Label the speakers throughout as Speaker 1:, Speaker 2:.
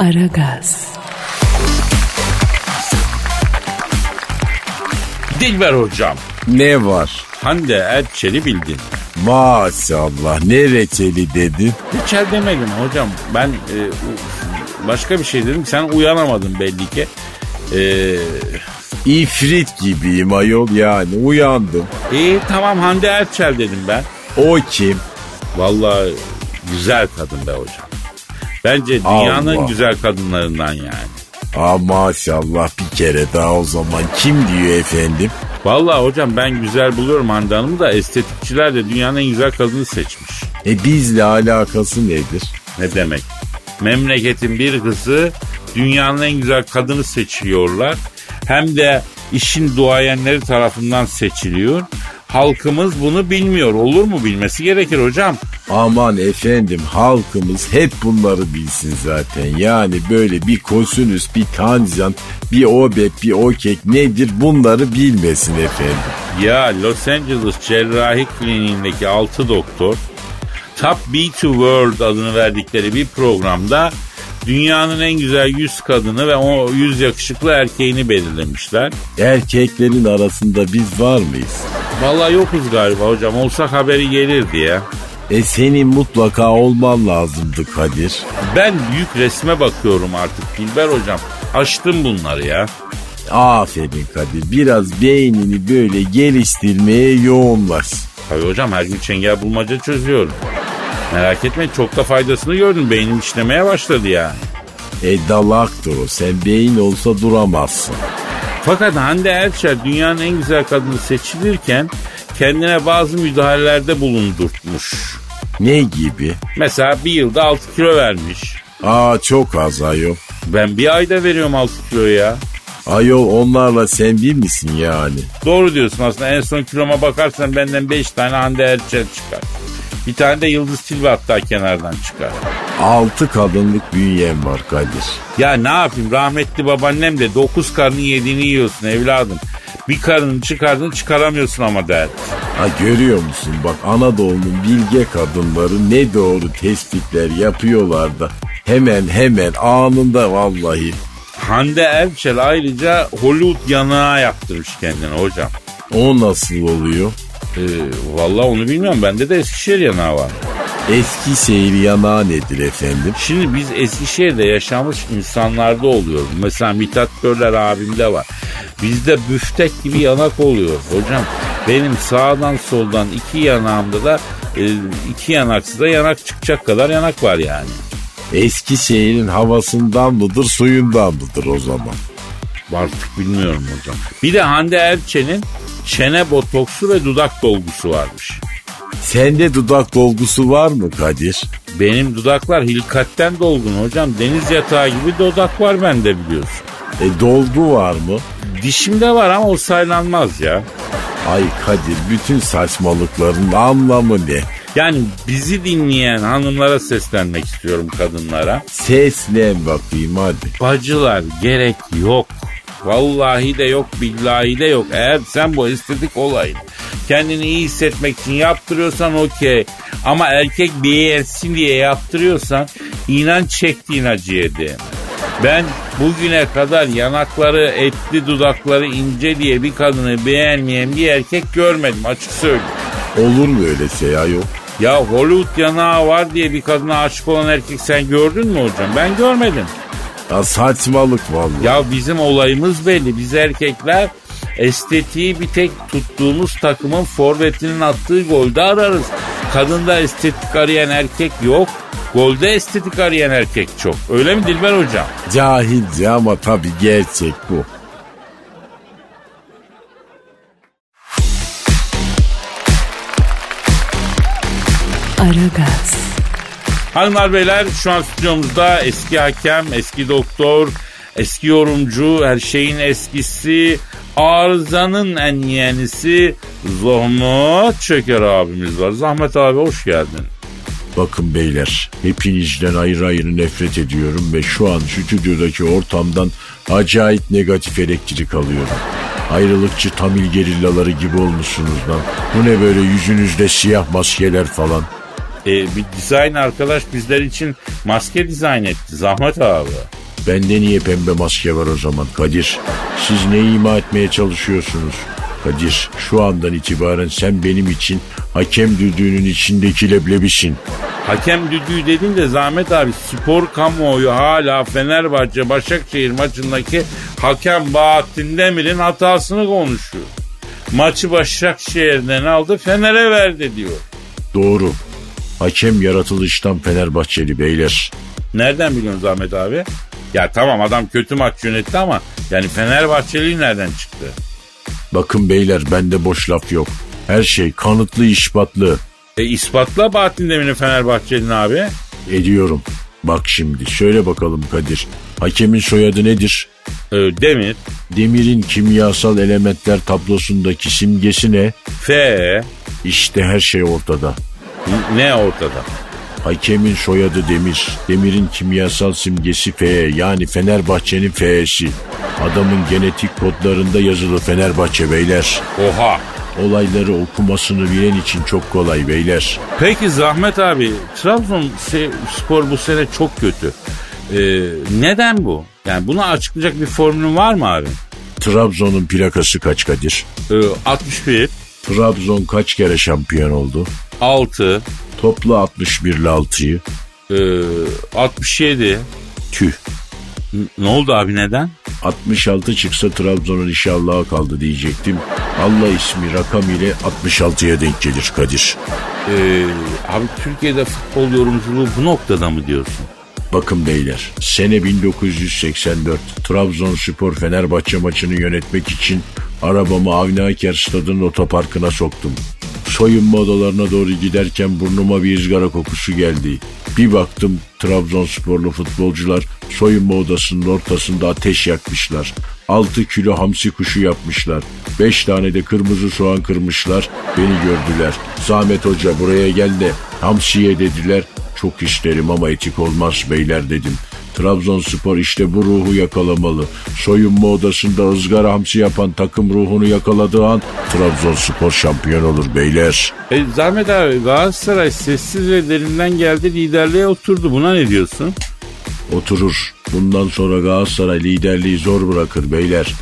Speaker 1: Aragaz,
Speaker 2: Dilber hocam.
Speaker 3: Ne var?
Speaker 2: Hande Erçel'i bildin.
Speaker 3: Maşallah ne reçeli dedin?
Speaker 2: Reçel demedim hocam. Ben e, başka bir şey dedim. Sen uyanamadın belli ki. E,
Speaker 3: İfrit gibiyim ayol yani uyandım.
Speaker 2: iyi tamam Hande Erçel dedim ben.
Speaker 3: O kim?
Speaker 2: Vallahi güzel kadın be hocam. Bence dünyanın
Speaker 3: Allah.
Speaker 2: güzel kadınlarından yani.
Speaker 3: Aa maşallah bir kere daha o zaman kim diyor efendim?
Speaker 2: Vallahi hocam ben güzel buluyorum Hande Hanım'ı da estetikçiler de dünyanın en güzel kadını seçmiş.
Speaker 3: E bizle alakası nedir?
Speaker 2: Ne demek? Memleketin bir kızı dünyanın en güzel kadını seçiyorlar. Hem de işin duayenleri tarafından seçiliyor. Halkımız bunu bilmiyor. Olur mu bilmesi gerekir hocam.
Speaker 3: Aman efendim halkımız hep bunları bilsin zaten. Yani böyle bir kosinüs, bir tanjant, bir obep, bir okek nedir bunları bilmesin efendim.
Speaker 2: Ya Los Angeles Cerrahi Kliniğindeki 6 doktor Top B2 World adını verdikleri bir programda dünyanın en güzel 100 kadını ve o 100 yakışıklı erkeğini belirlemişler.
Speaker 3: Erkeklerin arasında biz var mıyız?
Speaker 2: Vallahi yokuz galiba hocam. Olsak haberi gelirdi ya.
Speaker 3: E senin mutlaka olman lazımdı Kadir.
Speaker 2: Ben büyük resme bakıyorum artık Dilber hocam. Açtım bunları ya.
Speaker 3: Aferin Kadir. Biraz beynini böyle geliştirmeye yoğunlaş.
Speaker 2: Tabii hocam her gün çengel bulmaca çözüyorum. Merak etmeyin çok da faydasını gördüm. Beynim işlemeye başladı yani.
Speaker 3: E dalaktır o. Sen beyin olsa duramazsın.
Speaker 2: Fakat Hande Erçel dünyanın en güzel kadını seçilirken kendine bazı müdahalelerde bulundurtmuş.
Speaker 3: Ne gibi?
Speaker 2: Mesela bir yılda 6 kilo vermiş.
Speaker 3: Aa çok az ayol.
Speaker 2: Ben bir ayda veriyorum 6 kilo ya.
Speaker 3: Ayol onlarla sen bir misin yani?
Speaker 2: Doğru diyorsun aslında en son kiloma bakarsan benden 5 tane Hande Erçel çıkar. Bir tane de Yıldız Tilbe hatta kenardan çıkar.
Speaker 3: Altı kadınlık bünyem var Kadir.
Speaker 2: Ya ne yapayım rahmetli babaannem de 9 karnın yediğini yiyorsun evladım. Bir karını çıkardın çıkaramıyorsun ama der.
Speaker 3: Ha görüyor musun bak Anadolu'nun bilge kadınları ne doğru tespitler yapıyorlar da hemen hemen anında vallahi.
Speaker 2: Hande Erçel ayrıca Hollywood yanağı yaptırmış kendine hocam.
Speaker 3: O nasıl oluyor?
Speaker 2: Ee, vallahi onu bilmiyorum. Bende de Eskişehir yanağı var.
Speaker 3: Eskişehir yanağı nedir efendim?
Speaker 2: Şimdi biz Eskişehir'de yaşamış insanlarda oluyor. Mesela Mithat Görler abimde var. Bizde büftek gibi yanak oluyor. Hocam benim sağdan soldan iki yanağımda da e, iki yanaksı da yanak çıkacak kadar yanak var yani.
Speaker 3: Eskişehir'in havasından mıdır suyundan mıdır o zaman?
Speaker 2: Artık bilmiyorum hocam. Bir de Hande Erçel'in çene botoksu ve dudak dolgusu varmış.
Speaker 3: Sende dudak dolgusu var mı Kadir?
Speaker 2: Benim dudaklar hilkatten dolgun hocam. Deniz yatağı gibi dudak var bende biliyorsun.
Speaker 3: E dolgu var mı?
Speaker 2: Dişimde var ama o saylanmaz ya.
Speaker 3: Ay Kadir bütün saçmalıkların anlamı ne?
Speaker 2: Yani bizi dinleyen hanımlara seslenmek istiyorum kadınlara.
Speaker 3: Seslen bakayım hadi.
Speaker 2: Bacılar gerek yok. Vallahi de yok billahi de yok. Eğer sen bu estetik olayı kendini iyi hissetmek için yaptırıyorsan okey. Ama erkek beğensin diye yaptırıyorsan inan çektiğin acıya değmez. Ben bugüne kadar yanakları etli dudakları ince diye bir kadını beğenmeyen bir erkek görmedim açık söyleyeyim.
Speaker 3: Olur mu öyle şey ayol?
Speaker 2: Ya Hollywood yanağı var diye bir kadına aşık olan erkek sen gördün mü hocam? Ben görmedim.
Speaker 3: Ya saçmalık vallahi.
Speaker 2: Ya bizim olayımız belli. Biz erkekler estetiği bir tek tuttuğumuz takımın forvetinin attığı golde ararız. Kadında estetik arayan erkek yok. Golde estetik arayan erkek çok. Öyle mi Dilber hocam?
Speaker 3: Cahilce ama tabii gerçek bu.
Speaker 1: Aragaz,
Speaker 2: Hanımlar beyler şu an stüdyomuzda eski hakem, eski doktor, eski yorumcu, her şeyin eskisi, arızanın en yenisi Zahmet Çeker abimiz var. Zahmet abi hoş geldin.
Speaker 3: Bakın beyler hepinizden ayrı ayrı nefret ediyorum ve şu an stüdyodaki ortamdan acayip negatif elektrik alıyorum. Ayrılıkçı Tamil gerillaları gibi olmuşsunuz lan. Bu ne böyle yüzünüzde siyah maskeler falan.
Speaker 2: E, bir dizayn arkadaş bizler için maske dizayn etti. Zahmet abi.
Speaker 3: Bende niye pembe maske var o zaman Kadir? Siz ne ima etmeye çalışıyorsunuz? Kadir şu andan itibaren sen benim için hakem düdüğünün içindeki leblebisin.
Speaker 2: Hakem düdüğü dedin de Zahmet abi spor kamuoyu hala Fenerbahçe Başakşehir maçındaki hakem Bahattin Demir'in hatasını konuşuyor. Maçı Başakşehir'den aldı Fener'e verdi diyor.
Speaker 3: Doğru. Hakem yaratılıştan Fenerbahçeli beyler.
Speaker 2: Nereden biliyorsun Zahmet abi? Ya tamam adam kötü maç yönetti ama yani Fenerbahçeli nereden çıktı?
Speaker 3: Bakın beyler bende boş laf yok. Her şey kanıtlı ispatlı.
Speaker 2: E ispatla Bahattin Demir'in Fenerbahçeli'nin abi.
Speaker 3: Ediyorum. Bak şimdi şöyle bakalım Kadir. Hakemin soyadı nedir?
Speaker 2: E, Demir,
Speaker 3: Demirin kimyasal elementler tablosundaki simgesi ne?
Speaker 2: F,
Speaker 3: İşte her şey ortada.
Speaker 2: Ne ortada?
Speaker 3: Hakemin soyadı Demir. Demir'in kimyasal simgesi F yani Fenerbahçe'nin F'si. Adamın genetik kodlarında yazılı Fenerbahçe beyler.
Speaker 2: Oha.
Speaker 3: Olayları okumasını bilen için çok kolay beyler.
Speaker 2: Peki Zahmet abi Trabzon spor bu sene çok kötü. Ee, neden bu? Yani bunu açıklayacak bir formülün var mı abi?
Speaker 3: Trabzon'un plakası kaç Kadir?
Speaker 2: Ee, 61,
Speaker 3: Trabzon kaç kere şampiyon oldu?
Speaker 2: 6,
Speaker 3: Topla 61 ile 6'yı.
Speaker 2: e, 67.
Speaker 3: Tüh.
Speaker 2: N- Ne oldu abi neden?
Speaker 3: 66 çıksa Trabzon'un işi Allah'a kaldı diyecektim. Allah ismi rakam ile 66'ya denk gelir Kadir.
Speaker 2: Ee, abi Türkiye'de futbol yorumculuğu bu noktada mı diyorsun?
Speaker 3: Bakın beyler sene 1984 Trabzonspor Fenerbahçe maçını yönetmek için arabamı Avni Aker stadının otoparkına soktum. Soyunma odalarına doğru giderken burnuma bir ızgara kokusu geldi. Bir baktım Trabzonsporlu futbolcular soyunma odasının ortasında ateş yakmışlar. 6 kilo hamsi kuşu yapmışlar. 5 tane de kırmızı soğan kırmışlar. Beni gördüler. Zahmet Hoca buraya gel de hamsiye dediler. Çok isterim ama etik olmaz beyler dedim. Trabzonspor işte bu ruhu yakalamalı. Soyunma odasında ızgara hamsi yapan takım ruhunu yakaladığı an Trabzonspor şampiyon olur beyler.
Speaker 2: E, Zahmet abi Galatasaray sessiz ve derinden geldi liderliğe oturdu. Buna ne diyorsun?
Speaker 3: Oturur. Bundan sonra Galatasaray liderliği zor bırakır beyler.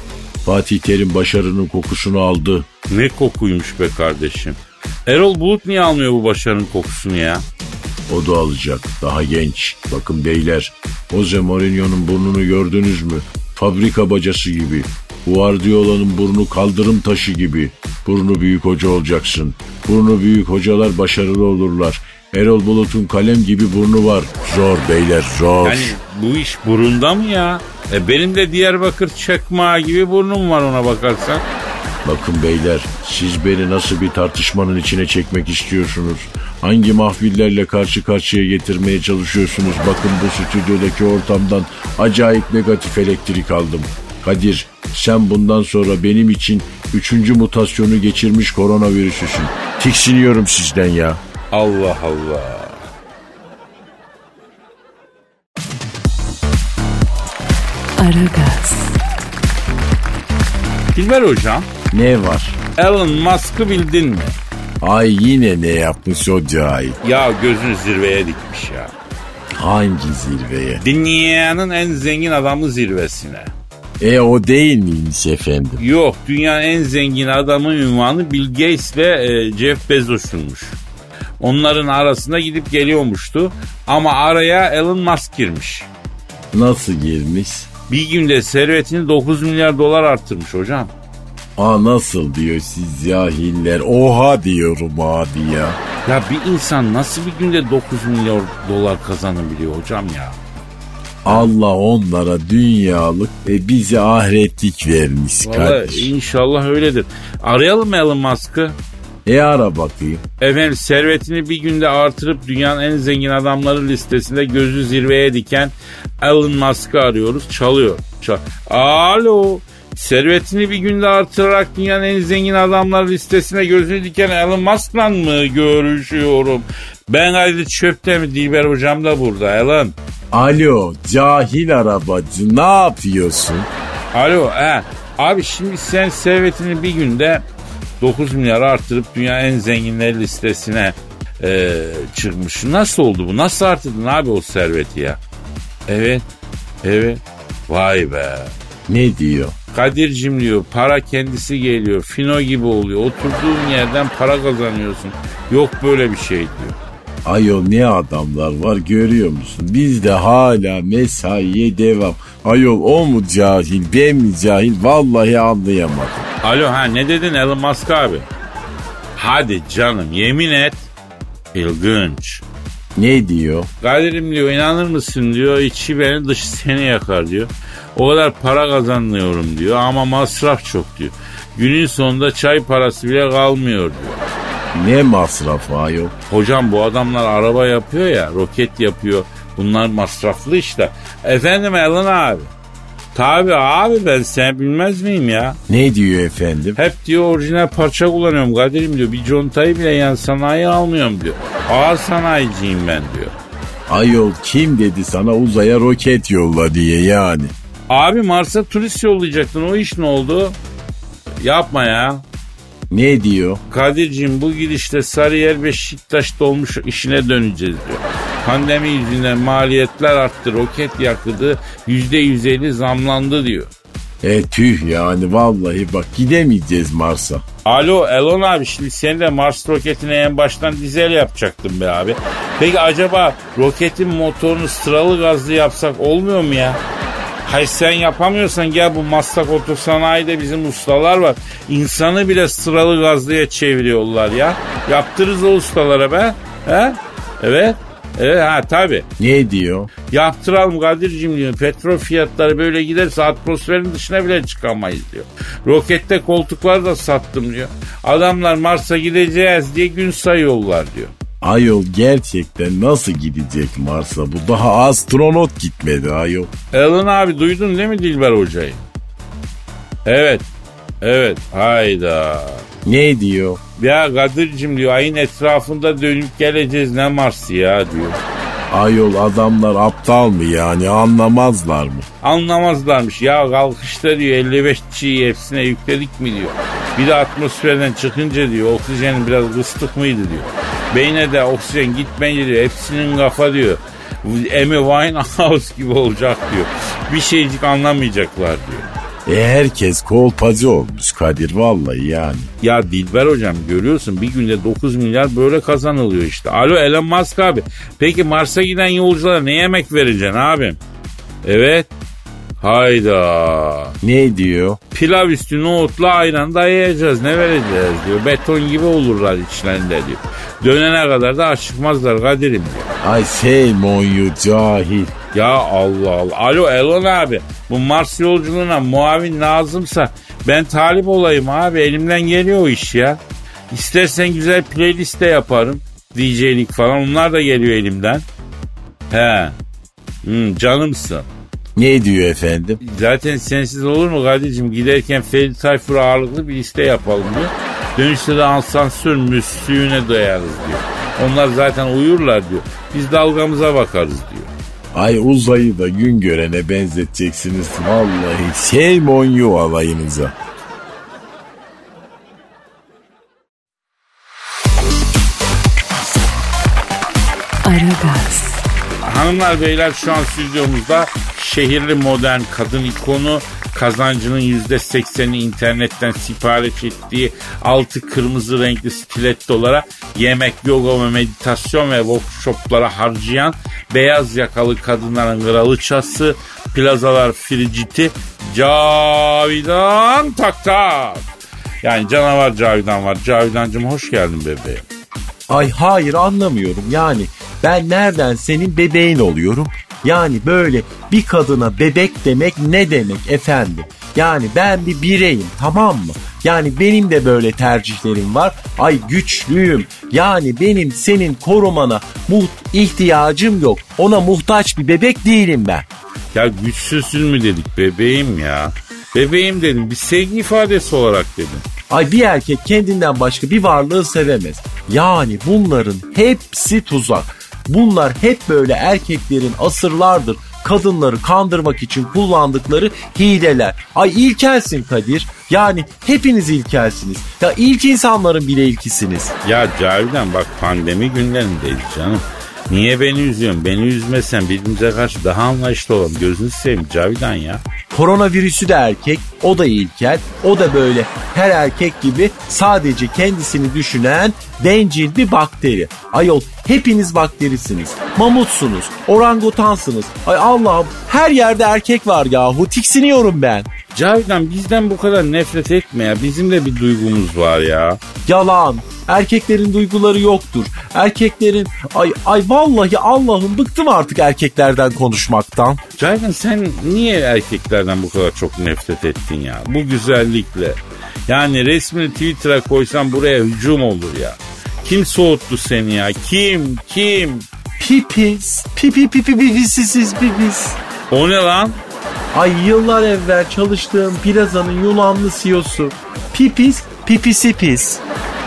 Speaker 3: Fatih Terim başarının kokusunu aldı.
Speaker 2: Ne kokuymuş be kardeşim. Erol Bulut niye almıyor bu başarının kokusunu ya?
Speaker 3: O da alacak. Daha genç. Bakın beyler. Jose Mourinho'nun burnunu gördünüz mü? Fabrika bacası gibi. Guardiola'nın burnu kaldırım taşı gibi. Burnu büyük hoca olacaksın. Burnu büyük hocalar başarılı olurlar. Erol Bulut'un kalem gibi burnu var. Zor beyler zor.
Speaker 2: Yani bu iş burunda mı ya? E benim de Diyarbakır çakmağı gibi burnum var ona bakarsan.
Speaker 3: Bakın beyler siz beni nasıl bir tartışmanın içine çekmek istiyorsunuz? Hangi mahvillerle karşı karşıya getirmeye çalışıyorsunuz? Bakın bu stüdyodaki ortamdan acayip negatif elektrik aldım. Kadir sen bundan sonra benim için üçüncü mutasyonu geçirmiş koronavirüsüsün. Tiksiniyorum sizden ya.
Speaker 2: Allah Allah.
Speaker 1: Aragaz,
Speaker 2: Dilber hocam,
Speaker 3: Ne var?
Speaker 2: Elon Musk'ı bildin mi?
Speaker 3: Ay yine ne yapmış o cahil?
Speaker 2: Ya gözünü zirveye dikmiş ya.
Speaker 3: Hangi zirveye?
Speaker 2: Dünyanın en zengin adamı zirvesine.
Speaker 3: E o değil miymiş efendim?
Speaker 2: Yok dünyanın en zengin adamı ünvanı Bill Gates ve e, Jeff Bezos'unmuş. Onların arasında gidip geliyormuştu. Ama araya Elon Musk girmiş.
Speaker 3: Nasıl girmiş?
Speaker 2: Bir günde servetini 9 milyar dolar arttırmış hocam.
Speaker 3: Aa nasıl diyor siz cahiller? Oha diyorum abi ya.
Speaker 2: Ya bir insan nasıl bir günde 9 milyar dolar kazanabiliyor hocam ya?
Speaker 3: Allah onlara dünyalık ve bize ahiretlik vermiş
Speaker 2: Vallahi
Speaker 3: kardeşim.
Speaker 2: inşallah öyledir. Arayalım mı Elon Musk'ı?
Speaker 3: E ara bakayım.
Speaker 2: Efendim servetini bir günde artırıp dünyanın en zengin adamları listesinde gözü zirveye diken Elon Musk'ı arıyoruz. Çalıyor. Çal Alo. Servetini bir günde artırarak dünyanın en zengin adamlar listesine gözünü diken Elon Musk'la mı görüşüyorum? Ben Aydın Çöp'te mi? Dilber hocam da burada Elon.
Speaker 3: Alo cahil arabacı ne yapıyorsun?
Speaker 2: Alo he. Abi şimdi sen servetini bir günde 9 milyar arttırıp dünya en zenginleri listesine e, çıkmış. Nasıl oldu bu? Nasıl artırdın abi o serveti ya? Evet. Evet. Vay be.
Speaker 3: Ne diyor?
Speaker 2: Kadir'cim diyor para kendisi geliyor. Fino gibi oluyor. Oturduğun yerden para kazanıyorsun. Yok böyle bir şey diyor.
Speaker 3: Ayol ne adamlar var görüyor musun? Biz de hala mesaiye devam. Ayol o mu cahil ben mi cahil vallahi anlayamadım.
Speaker 2: Alo ha ne dedin Elon Musk abi? Hadi canım yemin et. İlginç.
Speaker 3: Ne diyor?
Speaker 2: Kadir'im diyor inanır mısın diyor içi beni dışı seni yakar diyor. O kadar para kazanıyorum diyor ama masraf çok diyor. Günün sonunda çay parası bile kalmıyor diyor.
Speaker 3: Ne masrafı ayol?
Speaker 2: Hocam bu adamlar araba yapıyor ya roket yapıyor. Bunlar masraflı işte. Efendim Elon abi. Tabi abi ben sen bilmez miyim ya?
Speaker 3: Ne diyor efendim?
Speaker 2: Hep diyor orijinal parça kullanıyorum Kadir'im diyor. Bir contayı bile yan sanayi almıyorum diyor. Ağır sanayiciyim ben diyor.
Speaker 3: Ayol kim dedi sana uzaya roket yolla diye yani.
Speaker 2: Abi Mars'a turist yollayacaktın o iş ne oldu? Yapma ya.
Speaker 3: Ne diyor?
Speaker 2: Kadir'cim bu gidişte Sarıyer Beşiktaş dolmuş işine döneceğiz diyor. Pandemi yüzünden maliyetler arttı, roket yüz elli zamlandı diyor.
Speaker 3: E tüh yani vallahi bak gidemeyeceğiz Mars'a.
Speaker 2: Alo Elon abi şimdi sen de Mars roketine en baştan dizel yapacaktın be abi. Peki acaba roketin motorunu sıralı gazlı yapsak olmuyor mu ya? Hayır sen yapamıyorsan gel bu Maslak Otosanayide bizim ustalar var. İnsanı bile sıralı gazlıya çeviriyorlar ya. Yaptırırız o ustalara be. He? Evet. Evet ha tabi.
Speaker 3: Ne diyor?
Speaker 2: Yaptıralım Kadir'cim diyor. Petrol fiyatları böyle giderse atmosferin dışına bile çıkamayız diyor. Rokette koltukları da sattım diyor. Adamlar Mars'a gideceğiz diye gün sayıyorlar diyor.
Speaker 3: Ayol gerçekten nasıl gidecek Mars'a? Bu daha astronot gitmedi ayol.
Speaker 2: Elon abi duydun değil mi Dilber Hoca'yı? Evet. Evet. Hayda.
Speaker 3: Ne diyor?
Speaker 2: Ya Kadir'cim diyor ayın etrafında dönüp geleceğiz ne Mars'ı ya diyor.
Speaker 3: Ayol adamlar aptal mı yani anlamazlar mı?
Speaker 2: Anlamazlarmış ya kalkışta diyor 55 çiğ hepsine yükledik mi diyor. Bir de atmosferden çıkınca diyor oksijenin biraz kıstık mıydı diyor. Beyne de oksijen gitmeyince diyor hepsinin kafa diyor. Amy Winehouse gibi olacak diyor. Bir şeycik anlamayacaklar diyor.
Speaker 3: E herkes kolpacı olmuş Kadir vallahi yani.
Speaker 2: Ya Dilber hocam görüyorsun bir günde 9 milyar böyle kazanılıyor işte. Alo Elon Musk abi. Peki Mars'a giden yolculara ne yemek vereceksin abim? Evet. Hayda.
Speaker 3: Ne diyor?
Speaker 2: Pilav üstü nohutla ayran dayayacağız ne vereceğiz diyor. Beton gibi olurlar içlerinde diyor. Dönene kadar da açıkmazlar Kadir'im diyor.
Speaker 3: Ay şey monyu cahil.
Speaker 2: Ya Allah Allah. Alo Elon abi bu Mars yolculuğuna muavin lazımsa ben talip olayım abi elimden geliyor o iş ya. İstersen güzel playlist de yaparım. DJ'lik falan onlar da geliyor elimden. He. Hmm, canımsın.
Speaker 3: Ne diyor efendim?
Speaker 2: Zaten sensiz olur mu kardeşim? Giderken Ferit Tayfur ağırlıklı bir liste yapalım diyor. Dönüşte de asansör müslüğüne dayarız diyor. Onlar zaten uyurlar diyor. Biz dalgamıza bakarız diyor.
Speaker 3: Ay uzayı da gün görene benzeteceksiniz. Vallahi şey monyu alayınıza.
Speaker 2: Hanımlar beyler şu an stüdyomuzda şehirli modern kadın ikonu kazancının yüzde sekseni internetten sipariş ettiği altı kırmızı renkli stilettolara yemek, yoga ve meditasyon ve workshoplara harcayan beyaz yakalı kadınların kralıçası plazalar friciti Cavidan Tak Tak. Yani canavar Cavidan var. Cavidancım hoş geldin bebeğim.
Speaker 4: Ay hayır anlamıyorum yani ben nereden senin bebeğin oluyorum? Yani böyle bir kadına bebek demek ne demek efendim? Yani ben bir bireyim tamam mı? Yani benim de böyle tercihlerim var. Ay güçlüyüm. Yani benim senin korumana muht ihtiyacım yok. Ona muhtaç bir bebek değilim ben.
Speaker 2: Ya güçsüzsün mü dedik bebeğim ya. Bebeğim dedim bir sevgi ifadesi olarak dedim.
Speaker 4: Ay bir erkek kendinden başka bir varlığı sevemez. Yani bunların hepsi tuzak. Bunlar hep böyle erkeklerin asırlardır kadınları kandırmak için kullandıkları hileler. Ay ilkelsin Kadir. Yani hepiniz ilkelsiniz. Ya ilk insanların bile ilkisiniz.
Speaker 2: Ya Cavidan bak pandemi günlerindeyiz canım. Niye beni üzüyorsun? Beni üzmesen birbirimize karşı daha anlayışlı olalım. Gözünü seveyim Cavidan ya.
Speaker 4: Koronavirüsü de erkek, o da ilkel, o da böyle her erkek gibi sadece kendisini düşünen bencil bir bakteri. Ayol hepiniz bakterisiniz, mamutsunuz, orangutansınız. Ay Allah'ım her yerde erkek var yahu tiksiniyorum ben.
Speaker 2: Cavidan bizden bu kadar nefret etme ya. Bizim de bir duygumuz var ya.
Speaker 4: Yalan. Erkeklerin duyguları yoktur. Erkeklerin ay ay vallahi Allah'ım bıktım artık erkeklerden konuşmaktan.
Speaker 2: Cavidan sen niye erkeklerden bu kadar çok nefret ettin ya? Bu güzellikle. Yani resmini Twitter'a koysan buraya hücum olur ya. Kim soğuttu seni ya? Kim? Kim?
Speaker 4: Pipis. Pipi pipi pipisiz pipis.
Speaker 2: O ne lan?
Speaker 4: Ay yıllar evvel çalıştığım plazanın Yunanlı CEO'su. Pipis, pipisi pis.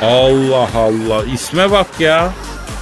Speaker 2: Allah Allah isme bak ya.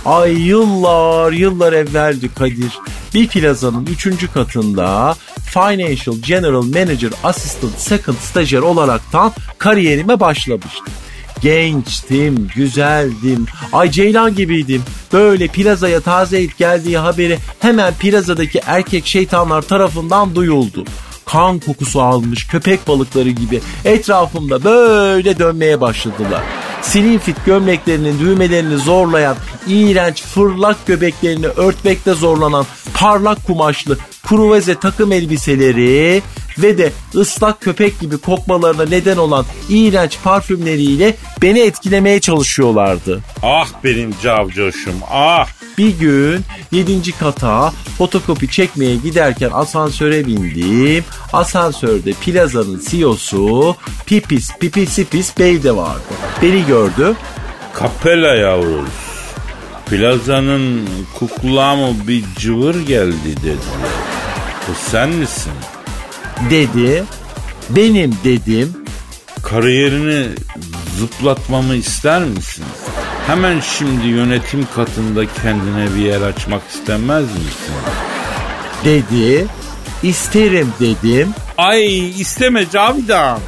Speaker 4: Ay yıllar yıllar evveldi Kadir. Bir plazanın üçüncü katında Financial General Manager Assistant Second Stajyer olaraktan kariyerime başlamıştım. Gençtim, güzeldim, ay ceylan gibiydim. Böyle plazaya taze ilk geldiği haberi hemen plazadaki erkek şeytanlar tarafından duyuldu kan kokusu almış köpek balıkları gibi etrafımda böyle dönmeye başladılar. Slinfit gömleklerinin düğmelerini zorlayan, iğrenç fırlak göbeklerini örtmekte zorlanan parlak kumaşlı kruveze takım elbiseleri ve de ıslak köpek gibi kokmalarına neden olan iğrenç parfümleriyle beni etkilemeye çalışıyorlardı.
Speaker 2: Ah benim cavcoşum ah.
Speaker 4: Bir gün 7. kata fotokopi çekmeye giderken asansöre bindim. Asansörde plazanın CEO'su Pipis Pipisipis Bey de vardı. Beni gördü.
Speaker 2: Kapela yavrusu. Plazanın kukla mı bir cıvır geldi dedi. Bu sen misin?
Speaker 4: Dedi. Benim dedim.
Speaker 2: Kariyerini zıplatmamı ister misin? Hemen şimdi yönetim katında kendine bir yer açmak istemez misin?
Speaker 4: Dedi. İsterim dedim.
Speaker 2: Ay isteme Cavidan.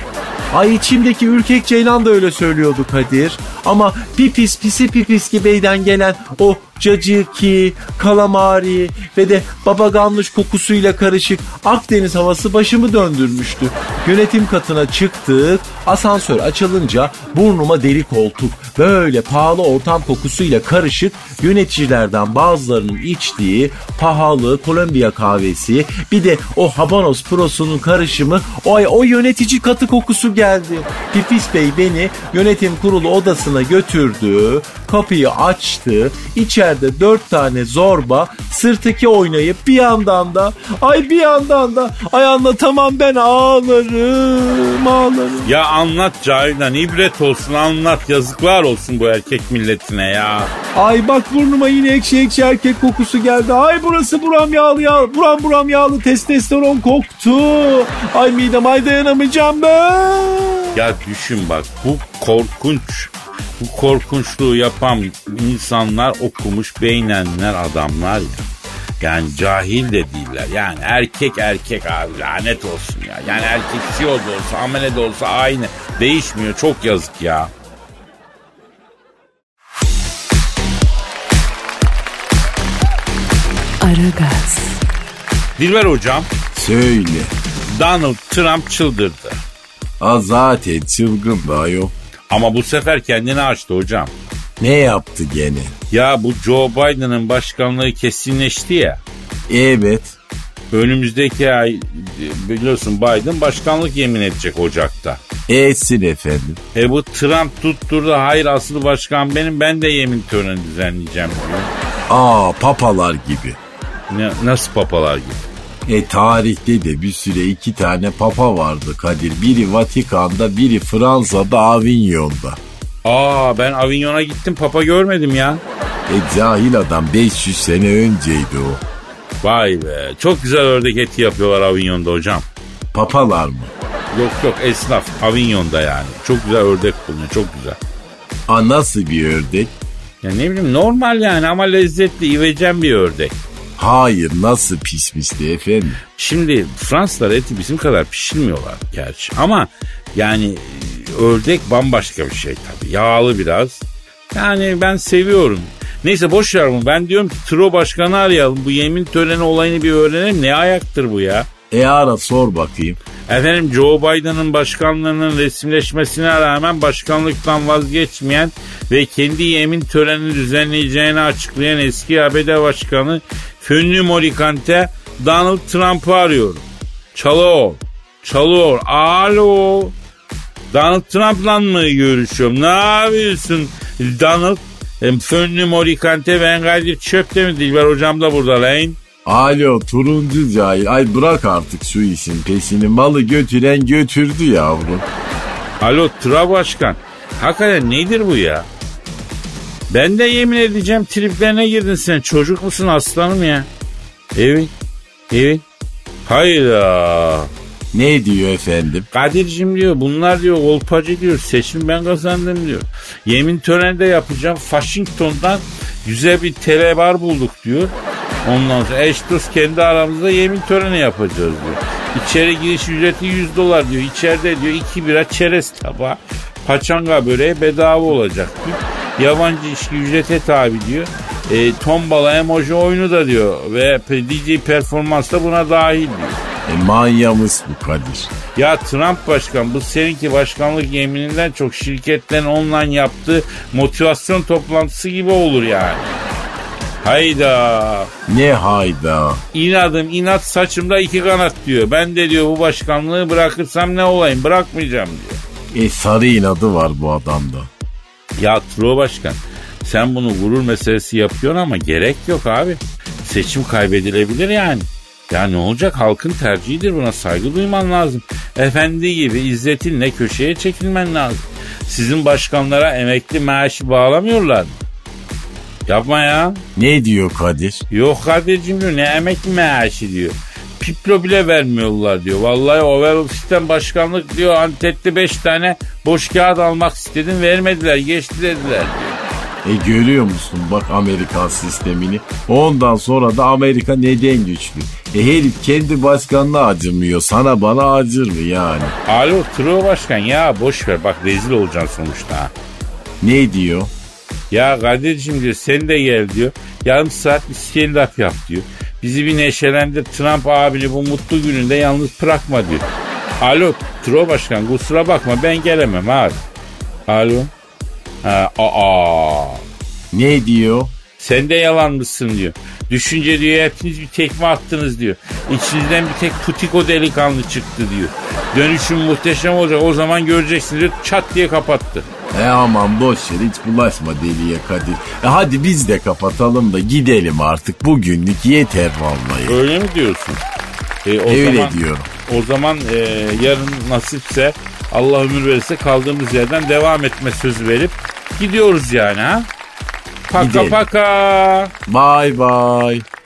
Speaker 4: Ay içimdeki ürkek ceylan da öyle söylüyordu Kadir. Ama pipis pisi pipis gibeyden gelen o caciki, kalamari ve de babaganmış kokusuyla karışık Akdeniz havası başımı döndürmüştü. Yönetim katına çıktık. Asansör açılınca burnuma deri koltuk. Böyle pahalı ortam kokusuyla karışık yöneticilerden bazılarının içtiği pahalı Kolombiya kahvesi bir de o Habanos Pro'sunun karışımı o, o yönetici katı kokusu geldi. Pipis Bey beni yönetim kurulu odasına götürdü. Kapıyı açtı. İçeride dört tane zorba sırtıki oynayıp bir yandan da ay bir yandan da ay anlatamam ben ağlarım ağlarım.
Speaker 2: Ya anlat Cavidan ibret olsun anlat yazıklar olsun bu erkek milletine ya.
Speaker 4: Ay bak burnuma yine ekşi ekşi erkek kokusu geldi. Ay burası buram yağlı yağlı. Buram buram yağlı testosteron koktu. Ay midem ay dayanamayacağım ben.
Speaker 2: Ya düşün bak bu korkunç bu korkunçluğu yapan insanlar okumuş beynenler adamlar ya. Yani cahil de değiller. Yani erkek erkek abi lanet olsun ya. Yani erkek CEO da olsa amele de olsa aynı. Değişmiyor çok yazık ya.
Speaker 1: Aragaz,
Speaker 2: Dilber hocam
Speaker 3: Söyle.
Speaker 2: Donald Trump çıldırdı.
Speaker 3: A zaten çılgın da ayol.
Speaker 2: Ama bu sefer kendini açtı hocam.
Speaker 3: Ne yaptı gene?
Speaker 2: Ya bu Joe Biden'ın başkanlığı kesinleşti ya.
Speaker 3: Evet.
Speaker 2: Önümüzdeki ay biliyorsun Biden başkanlık yemin edecek Ocak'ta.
Speaker 3: Etsin efendim.
Speaker 2: E bu Trump tutturdu hayır asıl başkan benim ben de yemin töreni düzenleyeceğim diyor.
Speaker 3: Aa papalar gibi.
Speaker 2: Ne, nasıl papalar gibi?
Speaker 3: E tarihte de bir süre iki tane papa vardı Kadir. Biri Vatikan'da biri Fransa'da Avignon'da.
Speaker 2: Aa ben Avignon'a gittim papa görmedim ya.
Speaker 3: E cahil adam 500 sene önceydi o.
Speaker 2: Vay be çok güzel ördek eti yapıyorlar Avignon'da hocam.
Speaker 3: Papalar mı?
Speaker 2: Yok yok esnaf Avignon'da yani. Çok güzel ördek bulunuyor çok güzel.
Speaker 3: A nasıl bir ördek?
Speaker 2: Ya ne bileyim normal yani ama lezzetli ivecen bir ördek.
Speaker 3: Hayır nasıl pişmişti efendim?
Speaker 2: Şimdi Fransızlar eti bizim kadar pişirmiyorlar gerçi. Ama yani e, ördek bambaşka bir şey tabii. Yağlı biraz. Yani ben seviyorum. Neyse boş ver bunu. Ben diyorum ki Tro Başkanı arayalım. Bu yemin töreni olayını bir öğrenelim. Ne ayaktır bu ya?
Speaker 3: E ara sor bakayım.
Speaker 2: Efendim Joe Biden'ın başkanlığının resimleşmesine rağmen başkanlıktan vazgeçmeyen ve kendi yemin törenini düzenleyeceğini açıklayan eski ABD Başkanı Fünlü Morikante Donald Trump'ı arıyorum. Çalıyor. Çalıyor. Alo. Donald Trump'la mı görüşüyorum? Ne yapıyorsun Donald? Fönlü Morikante ben Kadir Çöp'te mi Dilber hocam da burada lan?
Speaker 3: Alo turuncu cahil. Ay bırak artık şu işin pesini. Malı götüren götürdü yavrum.
Speaker 2: Alo Tura Başkan. Hakikaten nedir bu ya? Ben de yemin edeceğim triplerine girdin sen. Çocuk musun aslanım ya? Evet. Evet. Hayda.
Speaker 3: Ne diyor efendim?
Speaker 2: Kadir'cim diyor bunlar diyor olpacı diyor seçim ben kazandım diyor. Yemin töreninde yapacağım Washington'dan güzel bir telebar bulduk diyor. Ondan sonra eş dost kendi aramızda yemin töreni yapacağız diyor. İçeri giriş ücreti 100 dolar diyor. İçeride diyor iki bira çerez tabağı. Paçanga böreği bedava olacak diyor. Yabancı içki ücrete tabi diyor. E, tombala emoji oyunu da diyor. Ve DJ performans da buna dahil diyor.
Speaker 3: E manyamız bu Kadir.
Speaker 2: Ya Trump başkan bu seninki başkanlık yemininden çok şirketlerin online yaptığı motivasyon toplantısı gibi olur yani. Hayda.
Speaker 3: Ne hayda.
Speaker 2: İnadım inat saçımda iki kanat diyor. Ben de diyor bu başkanlığı bırakırsam ne olayım bırakmayacağım diyor.
Speaker 3: E sarı inadı var bu adamda.
Speaker 2: Ya Tro Başkan sen bunu gurur meselesi yapıyorsun ama gerek yok abi. Seçim kaybedilebilir yani. Ya ne olacak halkın tercihidir buna saygı duyman lazım. Efendi gibi izzetinle köşeye çekilmen lazım. Sizin başkanlara emekli maaşı bağlamıyorlar mı? Yapma ya.
Speaker 3: Ne diyor Kadir?
Speaker 2: Yok Kadir'cim diyor ne emekli maaşı diyor. Piplo bile vermiyorlar diyor. Vallahi overall sistem başkanlık diyor Antep'te 5 tane boş kağıt almak istedim vermediler geçti dediler.
Speaker 3: E görüyor musun bak Amerikan sistemini. Ondan sonra da Amerika neden güçlü? E herif kendi başkanına acımıyor. Sana bana acır mı yani?
Speaker 2: Alo Tro Başkan ya boş ver bak rezil olacaksın sonuçta.
Speaker 3: Ne diyor?
Speaker 2: Ya Kadir'cim diyor sen de gel diyor. Yarım saat bir stand up yap diyor. Bizi bir neşelendir Trump abini bu mutlu gününde yalnız bırakma diyor. Alo Tro Başkan kusura bakma ben gelemem abi. Alo. Ha, aa.
Speaker 3: Ne diyor?
Speaker 2: Sen de yalan mısın diyor. Düşünce diyor hepiniz bir tekme attınız diyor. İçinizden bir tek putiko delikanlı çıktı diyor. Dönüşüm muhteşem olacak o zaman göreceksin diyor. Çat diye kapattı.
Speaker 3: E aman boş ver hiç bulaşma deliye Kadir. E hadi biz de kapatalım da gidelim artık. Bugünlük yeter vallahi.
Speaker 2: Öyle mi diyorsun? E, o
Speaker 3: Öyle
Speaker 2: zaman,
Speaker 3: diyorum.
Speaker 2: O zaman e, yarın nasipse Allah ömür verirse kaldığımız yerden devam etme sözü verip gidiyoruz yani ha. Paka
Speaker 3: Gidelim.
Speaker 2: paka.
Speaker 3: Bye bye.